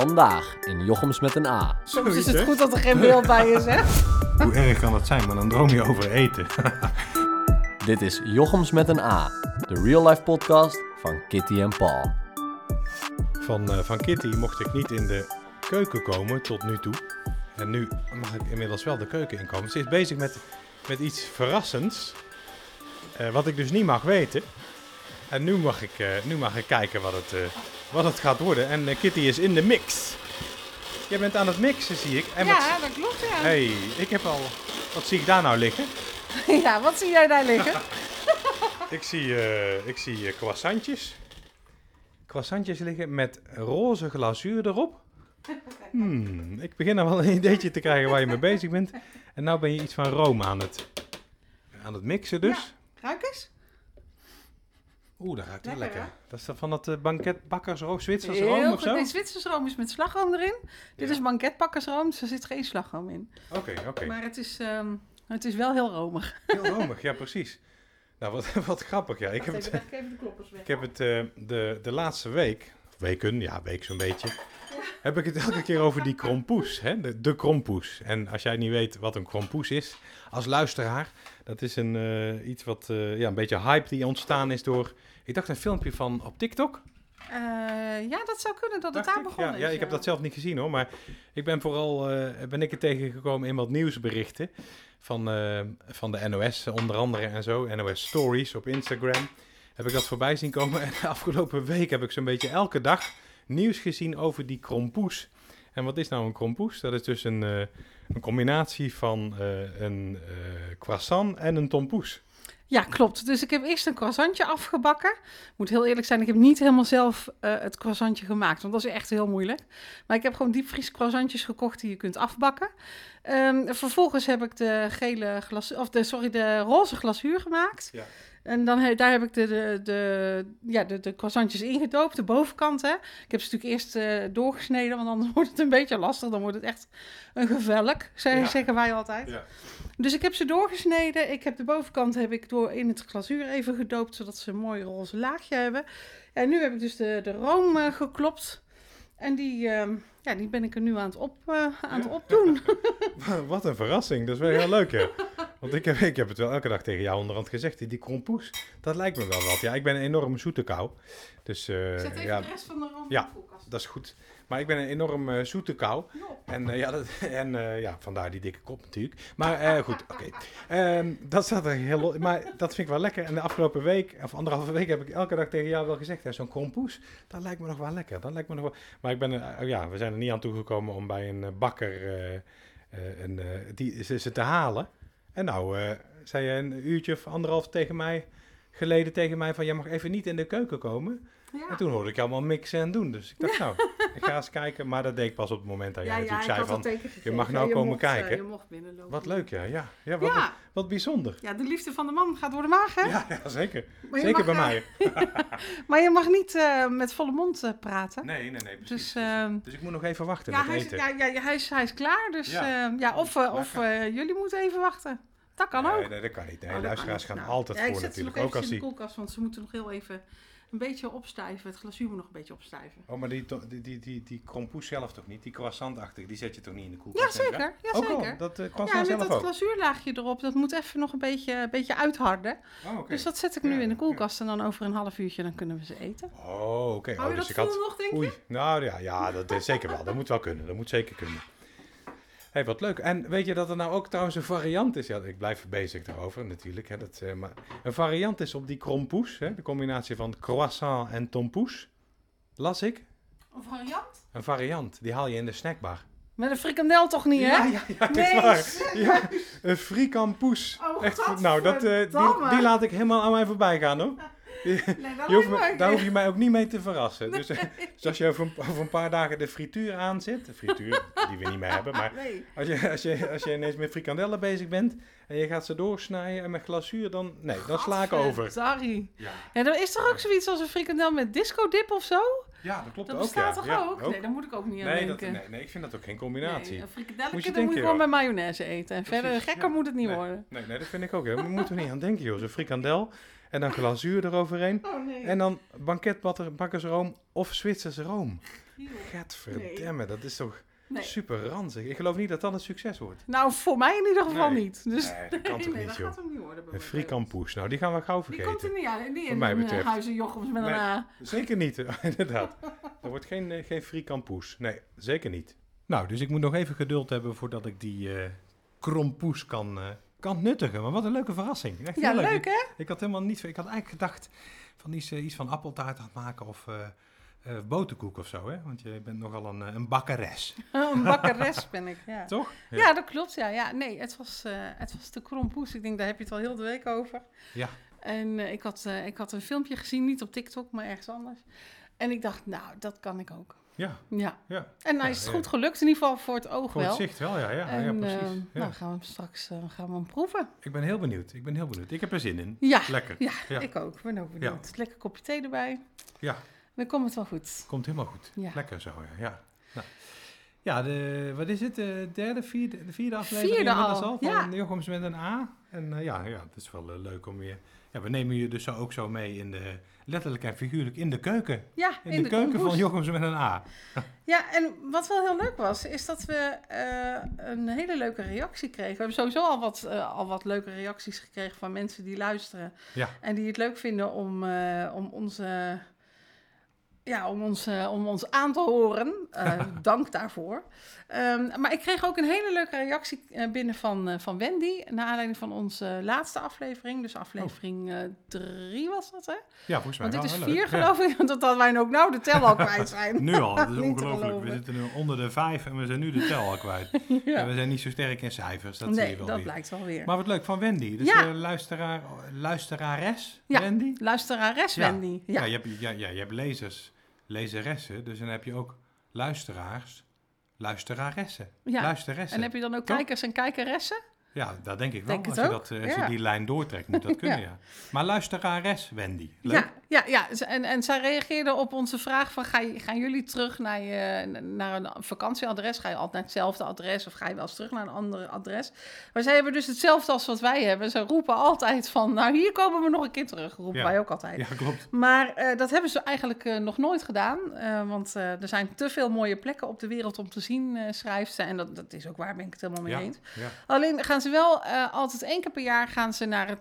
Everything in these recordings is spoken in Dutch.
Vandaag in Jochems met een A. Soms is het goed dat er geen beeld bij is, hè? Hoe erg kan dat zijn? Maar dan droom je over eten. Dit is Jochems met een A, de real life podcast van Kitty en Paul. Van, eh, van Kitty mocht ik niet in de keuken komen tot nu toe. En nu mag ik inmiddels wel de keuken inkomen. Ze is bezig met, met iets verrassends. eh, wat ik dus niet mag weten. En nu mag ik, eh, nu mag ik kijken wat het, eh, wat het gaat worden. En eh, Kitty is in de mix. Jij bent aan het mixen, zie ik. En wat, ja, dat klopt, ja. hey, ik heb al... Wat zie ik daar nou liggen? Ja, wat zie jij daar liggen? Ik zie, eh, ik zie eh, croissantjes. Croissantjes liggen met roze glazuur erop. Hmm, ik begin al wel een ideetje te krijgen waar je mee bezig bent. En nou ben je iets van room aan het, aan het mixen dus. Ruik eens. Oeh, dat ruikt wel Lekker, lekker. Dat is van dat uh, banketbakkersroom, Zwitserse Heel room of zo? Nee, Zwitsers room is met slagroom erin. Dit is banketbakkersroom, dus er zit geen slagroom in. Oké, oké. Maar het is, ehm, het is wel heel romig. Heel romig, ja precies. Nou, wat, wat grappig. Ja, ik heb het, even, leg ik even de kloppers weg. Ik heb het eh, de, de laatste week, weken, ja, week zo'n beetje, heb ik het elke keer over die krompoes, hè? De, de krompoes. En als jij niet weet wat een krompoes is, als luisteraar, dat is een, eh, iets wat, eh, ja, een beetje hype die ontstaan is door, ik dacht een filmpje van op TikTok. Eh, ja, dat zou kunnen dat het daar ik. begonnen ja, is. ja, ik heb dat zelf niet gezien hoor, maar ik ben vooral, ben ik er tegengekomen in wat nieuwsberichten van, van de NOS onder andere en zo, NOS Stories op Instagram. Heb ik dat voorbij zien komen en de afgelopen week heb ik zo'n beetje elke dag nieuws gezien over die krompoes. En wat is nou een krompoes? Dat is dus een, eh, een combinatie van eh, een eh, croissant en een tompoes. Ja, klopt. Dus ik heb eerst een croissantje afgebakken. Ik moet heel eerlijk zijn, ik heb niet helemaal zelf het croissantje gemaakt. Want dat is echt heel moeilijk. Maar ik heb gewoon diepvries croissantjes gekocht die je kunt afbakken. Ehm, vervolgens heb ik de gele glas, of de, sorry, de roze glazuur gemaakt. Ja. En dan, he- daar heb ik de, de, de, ja, de, de croissantjes ingedoopt, de bovenkant. Hè. Ik heb ze natuurlijk eerst eh, doorgesneden, want anders wordt het een beetje lastig. Dan wordt het echt een gevelk, Ja. zeggen wij altijd. Ja. Dus ik heb ze doorgesneden. Ik heb de bovenkant heb ik door in het glazuur even gedoopt, zodat ze een mooi roze laagje hebben. En nu heb ik dus de, de room eh, geklopt. En die, ehm, ja, die ben ik er nu aan het, op, eh, aan het opdoen. Wat een verrassing, dat is wel heel leuk hè. Want ik heb, ik heb het wel elke dag tegen jou onderhand gezegd, die, die krompoes, dat lijkt me wel wat. Ja, ik ben een enorme zoete kou. Dus eh, Zet even ja, de rest van de room Ja. dat is goed. Maar ik ben een enorm eh, zoete kou. En, eh, ja, dat, en ja, vandaar die dikke kop natuurlijk. Maar goed, oké. Ehm, dat staat er heel... Maar dat vind ik wel lekker. En de afgelopen week, of anderhalve week, heb ik elke dag tegen jou wel gezegd... hè, Zo'n krompoes, dat lijkt me nog wel lekker. Dat lijkt me nog wel... Maar ik ben, ja, we zijn er niet aan toegekomen om bij een bakker een, die, ze, ze te halen. En nou, eh, zei je een uurtje of anderhalf tegen mij... Geleden tegen mij van, jij mag even niet in de keuken komen. Ja. En toen hoorde ik allemaal mixen en doen. Dus ik dacht, nou, ik ga eens kijken. Maar dat deed ik pas op het moment dat jij Ja, natuurlijk zei van... gegeven. mag nou komen mocht, eh, kijken. je mocht binnenlopen. Wat leuk, ja. Ja, ja, wat, Ja, wat bijzonder. ja, de liefde van de man gaat door de maag, hè? Ja, ja zeker. Je Zeker bij mag, mij. Maar je mag niet eh, met volle mond eh, praten. Nee, nee, nee, precies. Dus, Dus, ehm, dus ik moet nog even wachten Ja, met hij is, eten. ja, hij, is, hij is klaar. Dus Ja. ja of, of jullie moeten even wachten. Dat kan ook. Nee, dat kan niet. Nee, Oh, luisteraars gaan. Nou, altijd voor zet ze natuurlijk. nog Ook als eventjes in de koelkast, want ze moeten nog heel even een beetje opstijven. Het glazuur moet nog een beetje opstijven. Oh, maar die, die, die, die, die krompoes zelf toch niet? Die croissantachtig, die zet je toch niet in de koelkast? Ja, zeker. Ja, Ook al, zeker. dat eh, Ja, met dat ook? glazuurlaagje erop, dat moet even nog een beetje, een beetje uitharden. Oh, oké. Dus dat zet ik Ja, nu in de koelkast en dan over een half uurtje dan kunnen we ze eten. Oh, oké. Hou Oh, je dus dat ik had... nog, denk je? Oei, nou ja, ja dat is zeker wel. Dat moet wel kunnen. Dat moet zeker kunnen. Hey, wat leuk. En weet je dat er nou ook trouwens een variant is? Ja, ik blijf bezig daarover natuurlijk. Hè, dat, eh, maar een variant is op die krompoes. Hè, de combinatie van croissant en tompoes. Las ik. Een variant? Een variant. Die haal je in de snackbar. Met een frikandel toch niet, hè? Ja, ja, ja, dat Nee, is waar. Ja, een frikampoes. Oh, Echt, nou, dat, eh, die, die laat ik helemaal aan mij voorbij gaan, hoor. Je hoeft me- daar hoef je mij ook niet mee te verrassen. Dus, eh, dus als je over een, over een paar dagen de frituur aanzet, de frituur die we niet meer hebben, maar Nee. als je, als je, als je ineens met frikandellen bezig bent en je gaat ze doorsnijden en met glazuur, dan, nee, dan sla ik over. Sorry. Ja, Ja, er is toch ook zoiets als een frikandel met disco dip of zo? Ja dat klopt Dat ook. bestaat ja. toch Ja, ook? Nee, daar moet ik ook niet aan nee, dat, denken. nee, nee, ik vind dat ook geen combinatie. Nee, een frikandelletje, Moet je dan moet je gewoon met mayonaise eten. En verder gekker ja. moet het niet Nee. worden. Nee, nee, dat vind ik ook. Hè. Daar moeten we niet aan denken, joh. Zo'n frikandel en dan glazuur eroverheen. Oh nee. En dan banketbakkersroom of Zwitserse room. Gadverdamme, dat is toch Nee. super ranzig. Ik geloof niet dat dat een succes wordt. Nou, voor mij in ieder geval Nee. niet. Dus Nee, dat kan toch nee, niet, dat joh. gaat niet worden. Een frikampoes, nou die gaan we gauw Die vergeten. komt er niet. Die Wat in mij eh, betreft. huizen Jochems met een A. Zeker niet, inderdaad. Er wordt geen, eh, geen frikampoes. Nee, zeker niet. Nou, dus ik moet nog even geduld hebben voordat ik die eh krompoes kan, eh, kan nuttigen. Maar wat een leuke verrassing. Echt Ja, leuk Ik, hè? ik had helemaal niet... Ik had eigenlijk gedacht van iets, eh, iets van appeltaart aan het maken of... eh, boterkoek of zo, hè? Want je bent nogal een, eh, een bakkeres, een bakkeres ben ik, ja. toch? Ja, dat klopt. Ja, ja. Nee, het was, eh, het was de krompoes. Ik denk, daar heb je het al heel de week over. Ja. En ik, had, ik had een filmpje gezien, niet op TikTok, maar ergens anders. En ik dacht, nou, dat kan ik ook. Ja, Ja. ja. En nou Ja, is het ja. goed gelukt, in ieder geval voor het oog Voor het wel. zicht wel, ja. ja, en ja precies. nou gaan we hem straks gaan we hem proeven. Ik ben heel benieuwd. Ik ben heel benieuwd. Ik heb er zin in. Ja, Lekker. ja, Ja. ik ook. Ik ben ook benieuwd. Lekker kopje thee erbij. Ja. Dan komt het wel goed. Komt helemaal goed. Ja. Lekker zo, ja. Ja, nou. ja de, wat is het? De derde, vierde, de vierde aflevering Vierde inmiddels al, van ja. Jochems met een A. En eh, ja, ja, het is wel eh, leuk om je... Ja, we nemen je dus ook zo mee in de... Letterlijk en figuurlijk in de keuken. Ja, In, de, keuken van Jochems met een A. Ja, en wat wel heel leuk was, is dat we eh, een hele leuke reactie kregen. We hebben sowieso al wat, al wat leuke reacties gekregen van mensen die luisteren. Ja. En die het leuk vinden om, om onze... Ja, om ons, eh, om ons aan te horen. Eh, dank daarvoor. Ehm, maar ik kreeg ook een hele leuke reactie eh, binnen van, van Wendy. Naar aanleiding van onze laatste aflevering. Dus aflevering eh, drie was dat, hè? Ja, volgens mij Want dit wel. is heel vier, leuk. Ja. geloof ik. Want dat wij ook nou de tel al kwijt zijn. Nu al, dat is ongelooflijk. We zitten nu onder de vijf en we zijn nu de tel al kwijt. Ja, we zijn niet zo sterk in cijfers, dat zie je wel dat weer. blijkt wel weer. Maar wat leuk, van Wendy. Dus Ja. luisteraar, luisterares Ja. Wendy. Luisterares. Wendy. Ja, Ja. je, hebt, ja, ja, je hebt lezers, lezeressen, dus dan heb je ook luisteraars, luisteraressen, Ja. luisteressen. En heb je dan ook Toch? kijkers en kijkeressen? Ja, dat denk ik wel. Denk als je, dat, eh, als ja. je die lijn doortrekt, moet dat kunnen, Ja. ja. Maar luisterares Wendy. Leuk. Ja, ja, ja. En, en zij reageerde op onze vraag van... Ga je, gaan jullie terug naar, je, naar een vakantieadres? Ga je altijd naar hetzelfde adres of ga je wel eens terug naar een ander adres? Maar zij hebben dus hetzelfde als wat wij hebben. Ze roepen altijd van... Nou, hier komen we nog een keer terug. Roepen Ja. wij ook altijd. Ja, klopt. Maar eh, dat hebben ze eigenlijk eh, nog nooit gedaan. want er zijn te veel mooie plekken op de wereld om te zien, schrijft ze. En dat, dat is ook waar, ben ik het helemaal mee eens. Alleen gaan ze wel eh, altijd één keer per jaar gaan ze naar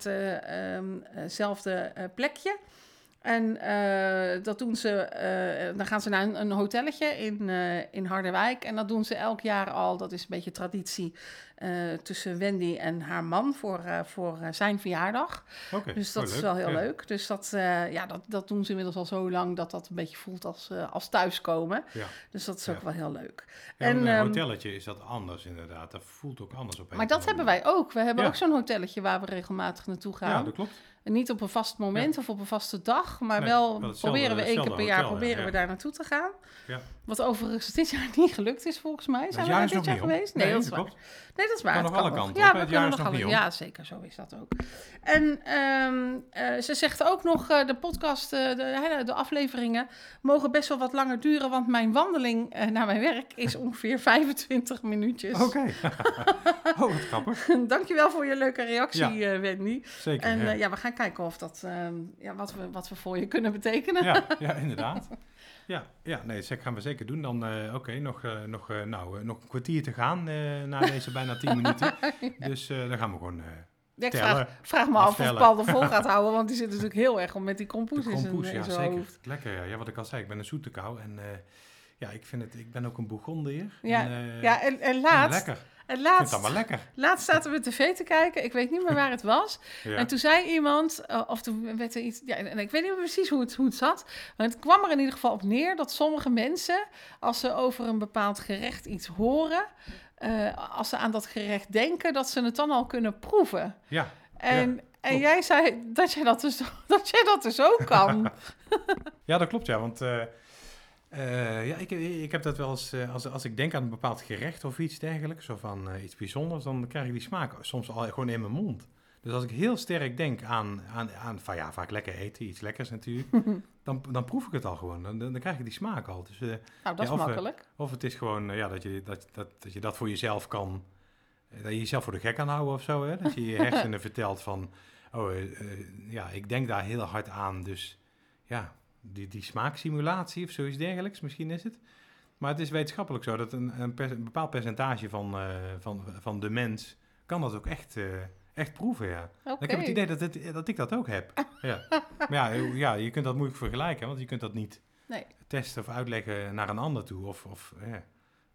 hetzelfde plekje. En eh, dat doen ze, eh, dan gaan ze naar een, hotelletje in, eh, in Harderwijk. En dat doen ze elk jaar al. Dat is een beetje traditie eh, tussen Wendy en haar man voor, eh, voor eh, zijn verjaardag. Oké. Dus dat oh, is wel heel Ja. leuk. Dus dat, ja, dat, dat doen ze inmiddels al zo lang dat dat een beetje voelt als, als thuiskomen. Ja. Dus dat is Ja. ook wel heel leuk. En, en, een ehm, hotelletje is dat anders inderdaad. Dat voelt ook anders op een Maar dat hebben wij ook. We hebben ook zo'n hotelletje waar we regelmatig naartoe gaan. Ja, dat klopt. En niet op een vast moment of op een vaste dag, maar Nee, wel proberen we één keer per jaar hotel, ja, proberen we daar naartoe te gaan. Ja. Wat overigens dit jaar niet gelukt is volgens mij. Zijn we daar dit jaar geweest? Nee, dat is waar. Nee, dat is waar. Kan nog alle kanten Ja, we? Het jaar nog alle. niet. Ja, zeker. Zo is dat ook. En ehm, eh, ze zegt ook nog, eh, de podcast, eh, de, de afleveringen mogen best wel wat langer duren, want mijn wandeling naar mijn werk is ongeveer 25 minuutjes. Oké. oh, wat grappig. Dankjewel voor je leuke reactie, Ja. Wendy. Zeker. En ja. we gaan kijken of dat, ehm, ja, wat, we, wat we voor je kunnen betekenen. Ja, ja, inderdaad. Ja, ja nee, dat gaan we zeker doen. Dan, eh, oké, nog, eh, nog, eh, nou, nog een kwartier te gaan na deze bijna tien minuten. Dus dan gaan we gewoon... Ja, ik Tellen. vraag, vraag me af of. Paul er vol gaat houden, want die zit natuurlijk heel erg om met die kompoes de in zijn, ja, zijn zeker. hoofd. Lekker, ja. ja. Wat ik al zei, ik ben een zoete kou. En ja, ik, vind het, ik ben ook een Bourgondier. Ja, en, Ja, en, en en laatst, lekker. En laatst, allemaal lekker. laatst zaten we tv te kijken, ik weet niet meer waar het was. Ja. En toen zei iemand, eh, of toen werd er iets, ja, en ik weet niet meer precies hoe het, hoe het zat, maar het kwam er in ieder geval op neer dat sommige mensen, als ze over een bepaald gerecht iets horen, eh, als ze aan dat gerecht denken, dat ze het dan al kunnen proeven. ja, En, en klopt. jij zei dat jij dat dus, dat jij dat dus ook kan. ja, dat klopt, ja. Want eh, eh, ja, ik, ik heb dat wel eens, eh, als, als ik denk aan een bepaald gerecht of iets dergelijks, of aan eh, iets bijzonders, dan krijg ik die smaak soms al gewoon in mijn mond. Dus als ik heel sterk denk aan, aan, aan van ja, vaak lekker eten, iets lekkers natuurlijk, dan, dan proef ik het al gewoon. Dan, dan krijg ik die smaak al. Dus, Nou, dat Ja, is of, makkelijk. of het is gewoon ja, dat, je, dat, dat, dat je dat voor jezelf kan, dat je jezelf voor de gek kan houden of zo. Hè? Dat je je hersenen vertelt van, oh ja, ik denk daar heel hard aan. Dus ja, die, die smaaksimulatie of zoiets dergelijks, misschien is het. Maar het is wetenschappelijk zo dat een, een, per- een bepaald percentage van, eh, van, van de mens kan dat ook echt, eh, echt proeven, ja. Oké. Ik heb het idee dat, het, dat ik dat ook heb. Ja. Maar ja, heel- ja, je kunt dat moeilijk vergelijken, want je kunt dat niet Nee. testen of uitleggen naar een ander toe. Of, of ja,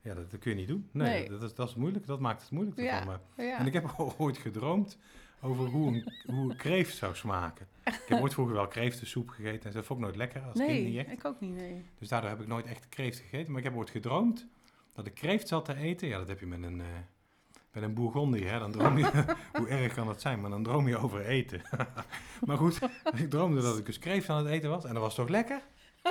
ja dat, dat kun je niet doen. Nee, Nee. Dat, is, dat is moeilijk. Dat maakt het moeilijk. Ja. ervan, maar- Ja. En ik heb ooit gedroomd over hoe een, hoe een kreeft zou smaken. Ik heb ooit vroeger wel kreeftensoep gegeten en dat vond ik nooit lekker als kind nee, niet echt. ik ook niet, nee. Dus daardoor heb ik nooit echt kreeft gegeten. Maar ik heb ooit gedroomd dat ik kreeft zat te eten. Ja, dat heb je met een, eh met een bourgondier. Hè? Dan droom je, hoe erg kan dat zijn? Maar dan droom je over eten. maar goed, ik droomde dat ik dus kreeft aan het eten was. En dat was toch lekker?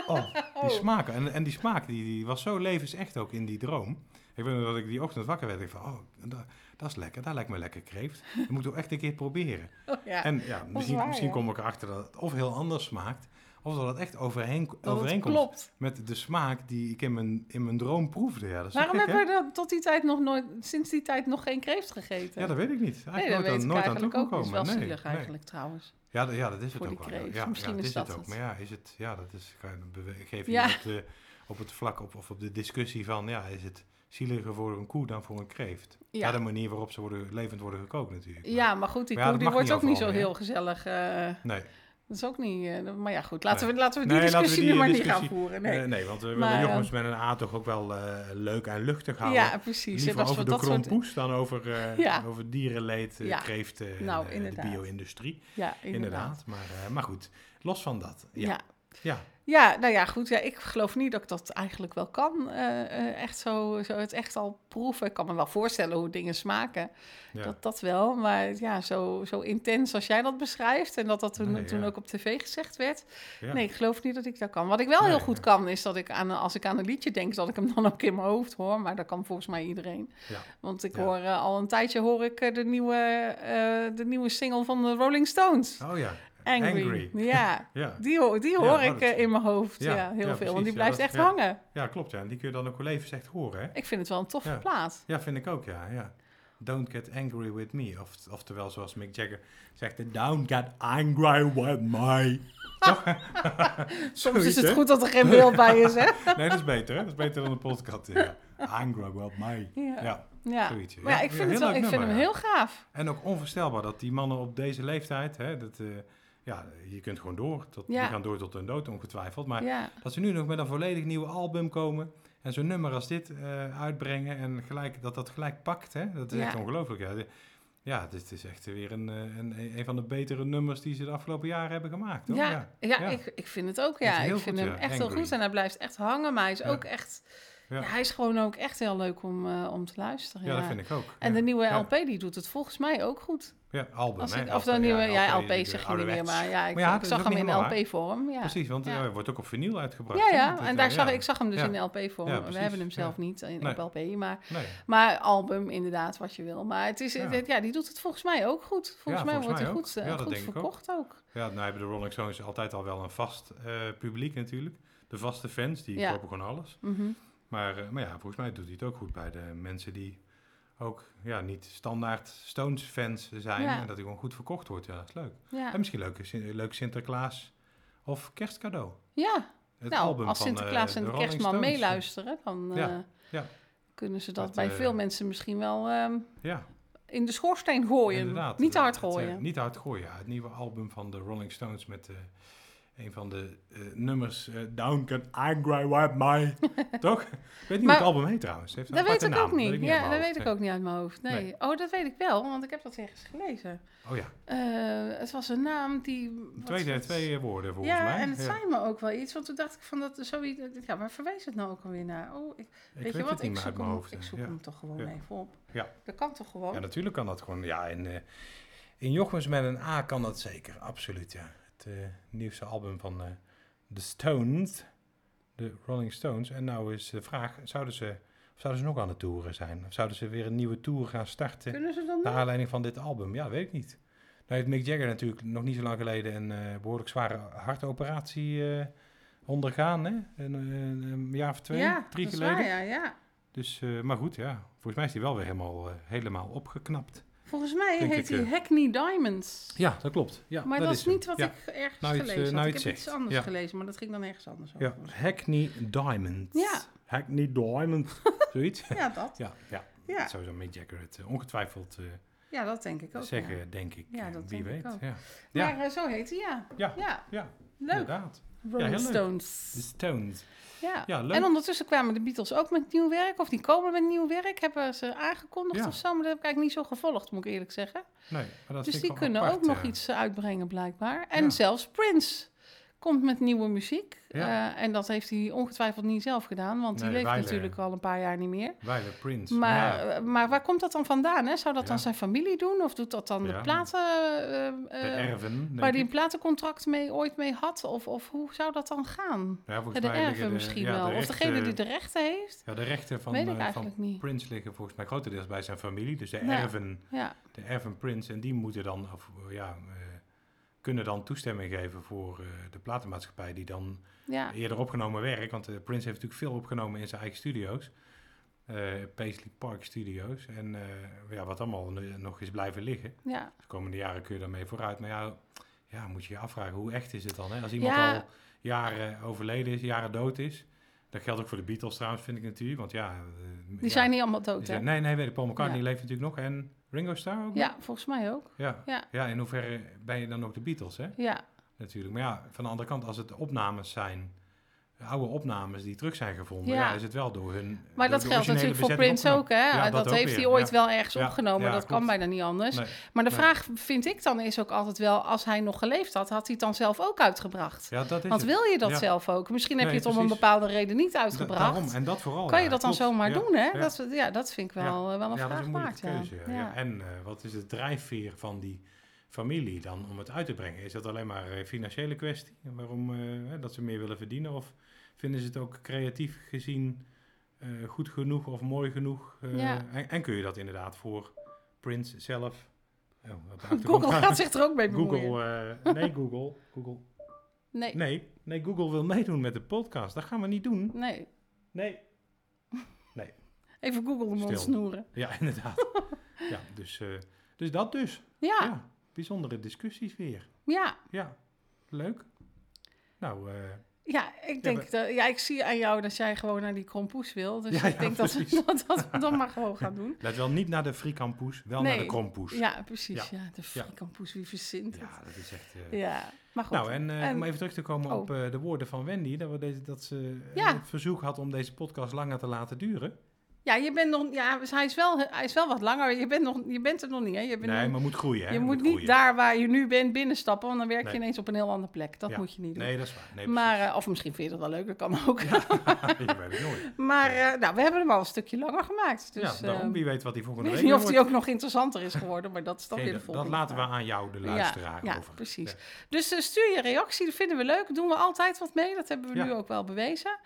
Oh, die smaak. En, en die smaak die, die was zo levensecht ook in die droom. Ik weet nog dat ik die ochtend wakker werd. Ik van, oh, dat, dat is lekker. Dat lijkt me lekker kreeft. Dat moet ik echt een keer proberen. Oh, ja. En ja, misschien, waar, misschien ja. kom ik erachter dat het of heel anders smaakt. Of dat het echt dat overeenkomt klopt. met de smaak die ik in mijn, in mijn droom proefde. Ja, dat Waarom hebben we tot die tijd nog nooit, sinds die tijd nog geen kreeft gegeten? Ja, dat weet ik niet. nee, Eigenlijk dat weet nooit, ik aan, nooit aan eigenlijk ook niet. toegekomen. Het is wel nee, zielig nee. eigenlijk trouwens. Ja, dat- ja, dat is het ook wel. ja. Misschien ja, dat is is het dat ook. het. Maar ja, is het, ja, dat is, geef je Ja. op, de, op het vlak op, of op de discussie van, ja, is het zieliger voor een koe dan voor een kreeft? Ja, Ja. de manier waarop ze worden, levend worden gekookt natuurlijk. Ja, maar goed, die Maar koe die wordt niet ook niet zo heel gezellig. eh, Nee, dat is ook niet... eh, maar ja, goed, laten, Nee. we, laten we die Nee, laten we discussie die nu maar niet gaan voeren. nee. Nee. nee want we willen jongens eh, met een A toch ook wel eh, leuk en luchtig houden. ja, precies. Liever over de soort... krompoes dan over, eh, Ja. over dierenleed, eh, kreeften en Nou, eh, de bio-industrie. Ja, Inderdaad. inderdaad. Maar, eh, maar goed, los van dat. Ja. Ja. ja. Nou ja, goed. Ja, ik geloof niet dat ik dat eigenlijk wel kan. eh, eh, echt zo, zo het echt al proeven. Ik kan me wel voorstellen hoe dingen smaken. ja. Dat, dat wel. Maar ja, zo, zo intens als jij dat beschrijft. En dat dat toen, Nee, toen ja. ook op tv gezegd werd. Ja. Nee, ik geloof niet dat ik dat kan. Wat ik wel heel goed kan, is dat ik aan, als ik aan een liedje denk, dat ik hem dan ook in mijn hoofd hoor. Maar dat kan volgens mij iedereen. Ja. Want ik hoor eh, al een tijdje hoor ik de, nieuwe, de nieuwe single van de Rolling Stones. Oh ja. Angry. Ja, Ja. die, hoor, die hoor ik dat eh, in mijn hoofd. Ja, Ja, heel veel. precies. Want die blijft dat- echt hangen. ja, klopt. Ja. En die kun je dan ook wel even echt horen, hè? Ik vind het wel een toffe plaat. Ja, vind ik ook, ja. ja. Don't get angry with me. Of, oftewel, zoals Mick Jagger zegt, don't get angry with me. Soms Zoiets, is het hè? goed dat er geen beeld bij is, hè? Nee, dat is beter, hè? Dat is beter dan een podcast. Ja. Angry with me. Ja. Ja. Ja. Zoiets, ja. Maar ja, ik vind, het wel, ik vind hem heel gaaf. En ook onvoorstelbaar dat die mannen op deze leeftijd, hè, dat, eh, ja, je kunt gewoon door. Tot, Ja. Die gaan door tot hun dood, ongetwijfeld. Maar Ja. dat ze nu nog met een volledig nieuw album komen en zo'n nummer als dit eh, uitbrengen en gelijk, dat dat gelijk pakt, hè, dat is Ja. echt ongelooflijk. Ja, De- ja dit is echt weer een, eh, een, een van de betere nummers die ze de afgelopen jaren hebben gemaakt. Hoor. Ja, ja. Ik, ik vind het ook. Ja, ik vind goed, hem echt heel goed en hij blijft echt hangen. Maar hij is ook echt. Ja. Hij is gewoon ook echt heel leuk om, eh, om te luisteren. Ja, Ja, dat vind ik ook. En de nieuwe. LP die doet het volgens mij ook goed. Ja, album, Als hè. ik, of de nieuwe, ja, LP, zeg je niet meer, maar ja, ik, Maar ja, ik zag hem in LP-vorm. Ja. Precies, want hij wordt ook op vinyl uitgebracht. Ja, ja, en eh, daar zag, ik zag hem dus in LP-vorm. We hebben hem zelf niet in, op LP, maar, maar album inderdaad, wat je wil. Maar het is, Ja. die doet het volgens mij ook goed. Volgens mij wordt hij goed, eh, goed verkocht ook. Ja, nou hebben de Rolling Stones altijd al wel een vast eh, publiek natuurlijk. De vaste fans, die kopen gewoon alles. Maar, eh, maar ja, volgens mij doet hij het ook goed bij de mensen die ook ja, niet standaard Stones-fans zijn. Ja. En dat hij gewoon goed verkocht wordt. Ja, dat is leuk. Ja. En misschien leuk, leuk Sinterklaas of kerstcadeau. ja, Het nou, album als van, Sinterklaas eh, en de kerstman Stones. meeluisteren, dan Ja, eh, ja. kunnen ze dat, Dat, bij eh, veel mensen misschien wel ehm, Ja, in de schoorsteen gooien. inderdaad. Niet te hard Het, eh, gooien. niet te hard gooien, ja. Het nieuwe album van de Rolling Stones met eh, een van de eh, nummers eh, Down Can Angry Wipe My. Toch? Ik weet niet Maar- hoe het album heet trouwens. Het Heeft Dat weet ik ook naam. niet. uit ja, mijn dat weet ik ook niet uit mijn hoofd. Nee. Nee. Oh, dat weet ik wel, want ik heb dat ergens gelezen. Oh ja, Eh, het was een naam die... twee, twee woorden volgens ja, mij. en het Ja. zei me ook wel iets, want toen dacht ik van dat er zoiets... Ja, waar verwees het nou ook alweer naar? Oh, ik, Ik weet, je het wat? niet Ik zoek, mijn hem, hoofd. ik zoek ja. hem toch gewoon Ja. even op. Ja. Dat kan toch gewoon? ja, natuurlijk kan dat gewoon. Ja, in, eh, in Jochems met een A kan dat zeker, absoluut. Ja. Het eh, nieuwste album van eh The Stones, de Rolling Stones. En nou is de vraag, zouden ze, of zouden ze nog aan het toeren zijn? Of zouden ze weer een nieuwe tour gaan starten? Kunnen ze dan Naar aanleiding van dit album? Ja, weet ik niet. Nou heeft Mick Jagger natuurlijk nog niet zo lang geleden een eh, behoorlijk zware hartoperatie ondergaan. Hè? Een, een, een jaar of twee, ja, drie geleden. waar, ja, ja. Dus, eh, maar goed, ja. Volgens mij is hij wel weer helemaal, helemaal opgeknapt. Volgens mij Denk heet hij eh, Hackney Diamonds. Ja, dat klopt. Ja, maar dat, is hem. niet wat ja. ik ergens Nou, iets, gelezen eh, nou, had. Ik heb iets anders Ja. gelezen, maar dat ging dan ergens anders over. Ja, Hackney Diamonds. Ja. Hackney Diamond. Zoiets. Ja, dat. ja, ja. Ja, Dat zou zo Mick Jagger het eh, ongetwijfeld ja dat denk ik ook. zeggen, ja. denk ik. Ja, dat Wie weet. Ja. Maar zo heet hij, ja. Ja. Ja, ja, leuk. inderdaad. Rolling. Stones. De Stones. Ja. Ja. En ondertussen kwamen de Beatles ook met nieuw werk, of die komen met nieuw werk, hebben ze aangekondigd Ja. of zo, maar dat heb ik eigenlijk niet zo gevolgd, moet ik eerlijk zeggen. Nee, maar dat dus die kunnen apart, ook nog eh. iets eh, uitbrengen, blijkbaar. En zelfs Prince komt met nieuwe muziek. Ja. Eh, en dat heeft hij ongetwijfeld niet zelf gedaan, want die Nee, leeft Weiler. natuurlijk al een paar jaar niet meer. Weiler Prince. Maar, ja, eh, maar waar komt dat dan vandaan? Hè? Zou dat dan zijn familie doen? Of doet dat dan de platen... eh, de erven, waar hij ik. een platencontract mee, ooit mee had? Of, of hoe zou dat dan gaan? De erven de- misschien wel. de of degene die de rechten heeft? Ja, de rechten van, Weet ik van niet. Prince liggen volgens mij grotendeels bij zijn familie. Dus de erven, Ja, de erven Prince. En die moeten dan, of, ja, kunnen dan toestemming geven voor eh, de platenmaatschappij die dan ja, eerder opgenomen werk. Want eh, Prince heeft natuurlijk veel opgenomen in zijn eigen studio's. Eh, Paisley Park Studios. En ja, wat allemaal nog is blijven liggen. ja. De komende jaren kun je daarmee vooruit. Maar ja, ja moet je je afvragen, hoe echt is het dan? Hè? Als iemand Ja. al jaren overleden is, jaren dood is. Dat geldt ook voor de Beatles trouwens, vind ik natuurlijk. Want ja... Die zijn niet allemaal dood, hè? zijn- Nee, nee, weet ik. Paul McCartney leeft natuurlijk nog. En Ringo Starr ook? Ja, volgens mij ook. Ja. Ja. ja, in hoeverre ben je dan ook de Beatles, hè? Ja, Natuurlijk. Maar ja, van de andere kant, als het opnames zijn, oude opnames die terug zijn gevonden, Ja. ja, is het wel door hun. maar door dat geldt natuurlijk voor Prince ook, hè? Ja, dat heeft hij ooit ja. wel ergens opgenomen. dat kan bijna niet anders. Nee, Maar de nee. vraag vind ik dan is ook altijd wel, als hij nog geleefd had, had hij het dan zelf ook uitgebracht? Ja, dat is Want het. wil je dat zelf ook? Misschien heb je het om een bepaalde reden niet Da- uitgebracht. Daarom, en dat vooral. kan je dat dan zomaar doen, hè? ja. Dat, ja, dat vind ik wel, eh, wel een vraag waard. En eh, wat is de drijfveer van die familie dan om het uit te brengen? Is dat alleen maar een financiële kwestie? Waarom eh, dat ze meer willen verdienen? Of vinden ze het ook creatief gezien eh, goed genoeg of mooi genoeg? Eh, Ja. en, en kun je dat inderdaad voor Prince zelf? Oh, Google gaat zich er ook mee bemoeien. Google, eh, nee, Google. Google. Nee, Nee, nee, Google wil meedoen met de podcast. Dat gaan we niet doen. nee. Nee. Even Google de mond Stil. snoeren. Ja, inderdaad. ja, dus, dus dat dus. Ja, ja. Ja, bijzondere discussies weer. ja. Ja, leuk. Nou, eh, ik denk, maar- dat, ja, ik zie aan jou dat jij gewoon naar die krompoes wil. Dus Ja, ik ja, denk dat dat, dat we dat maar gewoon gaan doen. let wel niet naar de frikampoes, wel Nee. naar de krompoes. Ja, precies. Ja, Ja. de frikampoes, wie verzint het? Ja, dat is echt... eh, Ja, maar goed. Nou, en, eh, En- om even terug te komen Oh. op eh, de woorden van Wendy, dat, we deze, dat ze Ja. het verzoek had om deze podcast langer te laten duren. Ja, je bent nog, ja, hij is wel, hij is wel wat langer. Je bent, nog, je bent er nog niet, hè? Je, bent Nee, nog- maar moet groeien, hè? je moet niet daar waar je nu bent binnenstappen, want dan werk je Nee. ineens op een heel andere plek. Dat Ja. moet je niet doen. Nee, dat is waar. Nee, maar, eh, of misschien vind je dat wel leuk, dat kan ook. je weet het nooit. Maar eh, nou, we hebben hem al een stukje langer gemaakt. Dus, ja, daarom, eh, wie weet wat die ik volgende weet week niet of weer die wordt. ook nog interessanter is geworden, maar dat is dan weer de dat volgende laten we aan jou, de luisteraar, ja, over. precies. Ja. Dus stuur je reactie, dat vinden we leuk. Doen we altijd wat mee, dat hebben we Ja. nu ook wel bewezen.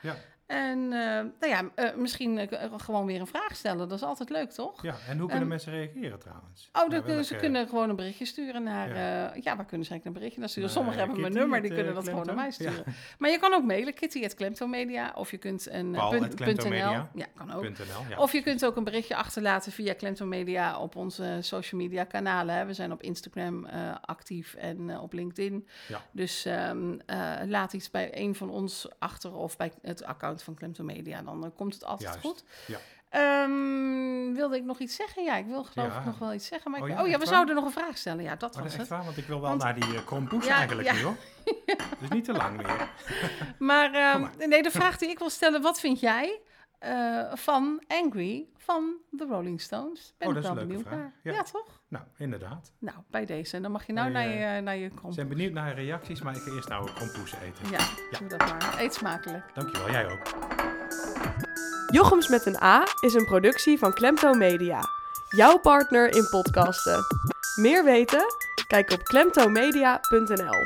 En eh, nou ja, eh, misschien eh, gewoon weer een vraag stellen, dat is altijd leuk, toch? Ja, en hoe kunnen Ehm, mensen reageren trouwens? Oh, kunnen ze kunnen gewoon een berichtje sturen naar... Ja. Ja, waar kunnen ze eigenlijk een berichtje naar sturen? Sommigen hebben mijn nummer, die kunnen dat gewoon naar mij sturen. Maar je kan ook mailen, kitty.klemtomedia. Of je kunt een... punt- punt NL. Ja, kan ook. .nl, ja. Of je kunt ook een berichtje achterlaten via Klemtomedia op onze social media kanalen. hè. We zijn op Instagram actief en op LinkedIn. Dus ehm, eh, laat iets bij een van ons achter of bij het account van Klemtomedia. Dan eh, komt het altijd Juist, goed. ja. Ehm, wilde ik nog iets zeggen? Ja, ik wil geloof Ja. ik nog wel iets zeggen. Maar ik- Oh oh ja, echt we zouden nog een vraag stellen. Ja, dat Oh, dat was is echt het. waar, want ik wil wel Want- naar die uh, krompoes eigenlijk nu, hoor. Dus niet te lang meer. Maar, ehm, maar. nee, de vraag die ik wil stellen, wat vind jij eh, van Angry van de Rolling Stones? Ben Oh, ik wel benieuwd vraag. naar. Ja. Ja. toch? Nou, inderdaad. Nou, bij deze. Dan mag je nou naar, eh, je, naar je. Ik ben benieuwd naar reacties, maar ik ga eerst nou een krompoes eten. Ja, doe dat maar. Eet smakelijk. Dankjewel, jij ook. Jochems met een A is een productie van Klemto Media. Jouw partner in podcasten. Meer weten? Kijk op klemtomedia.nl.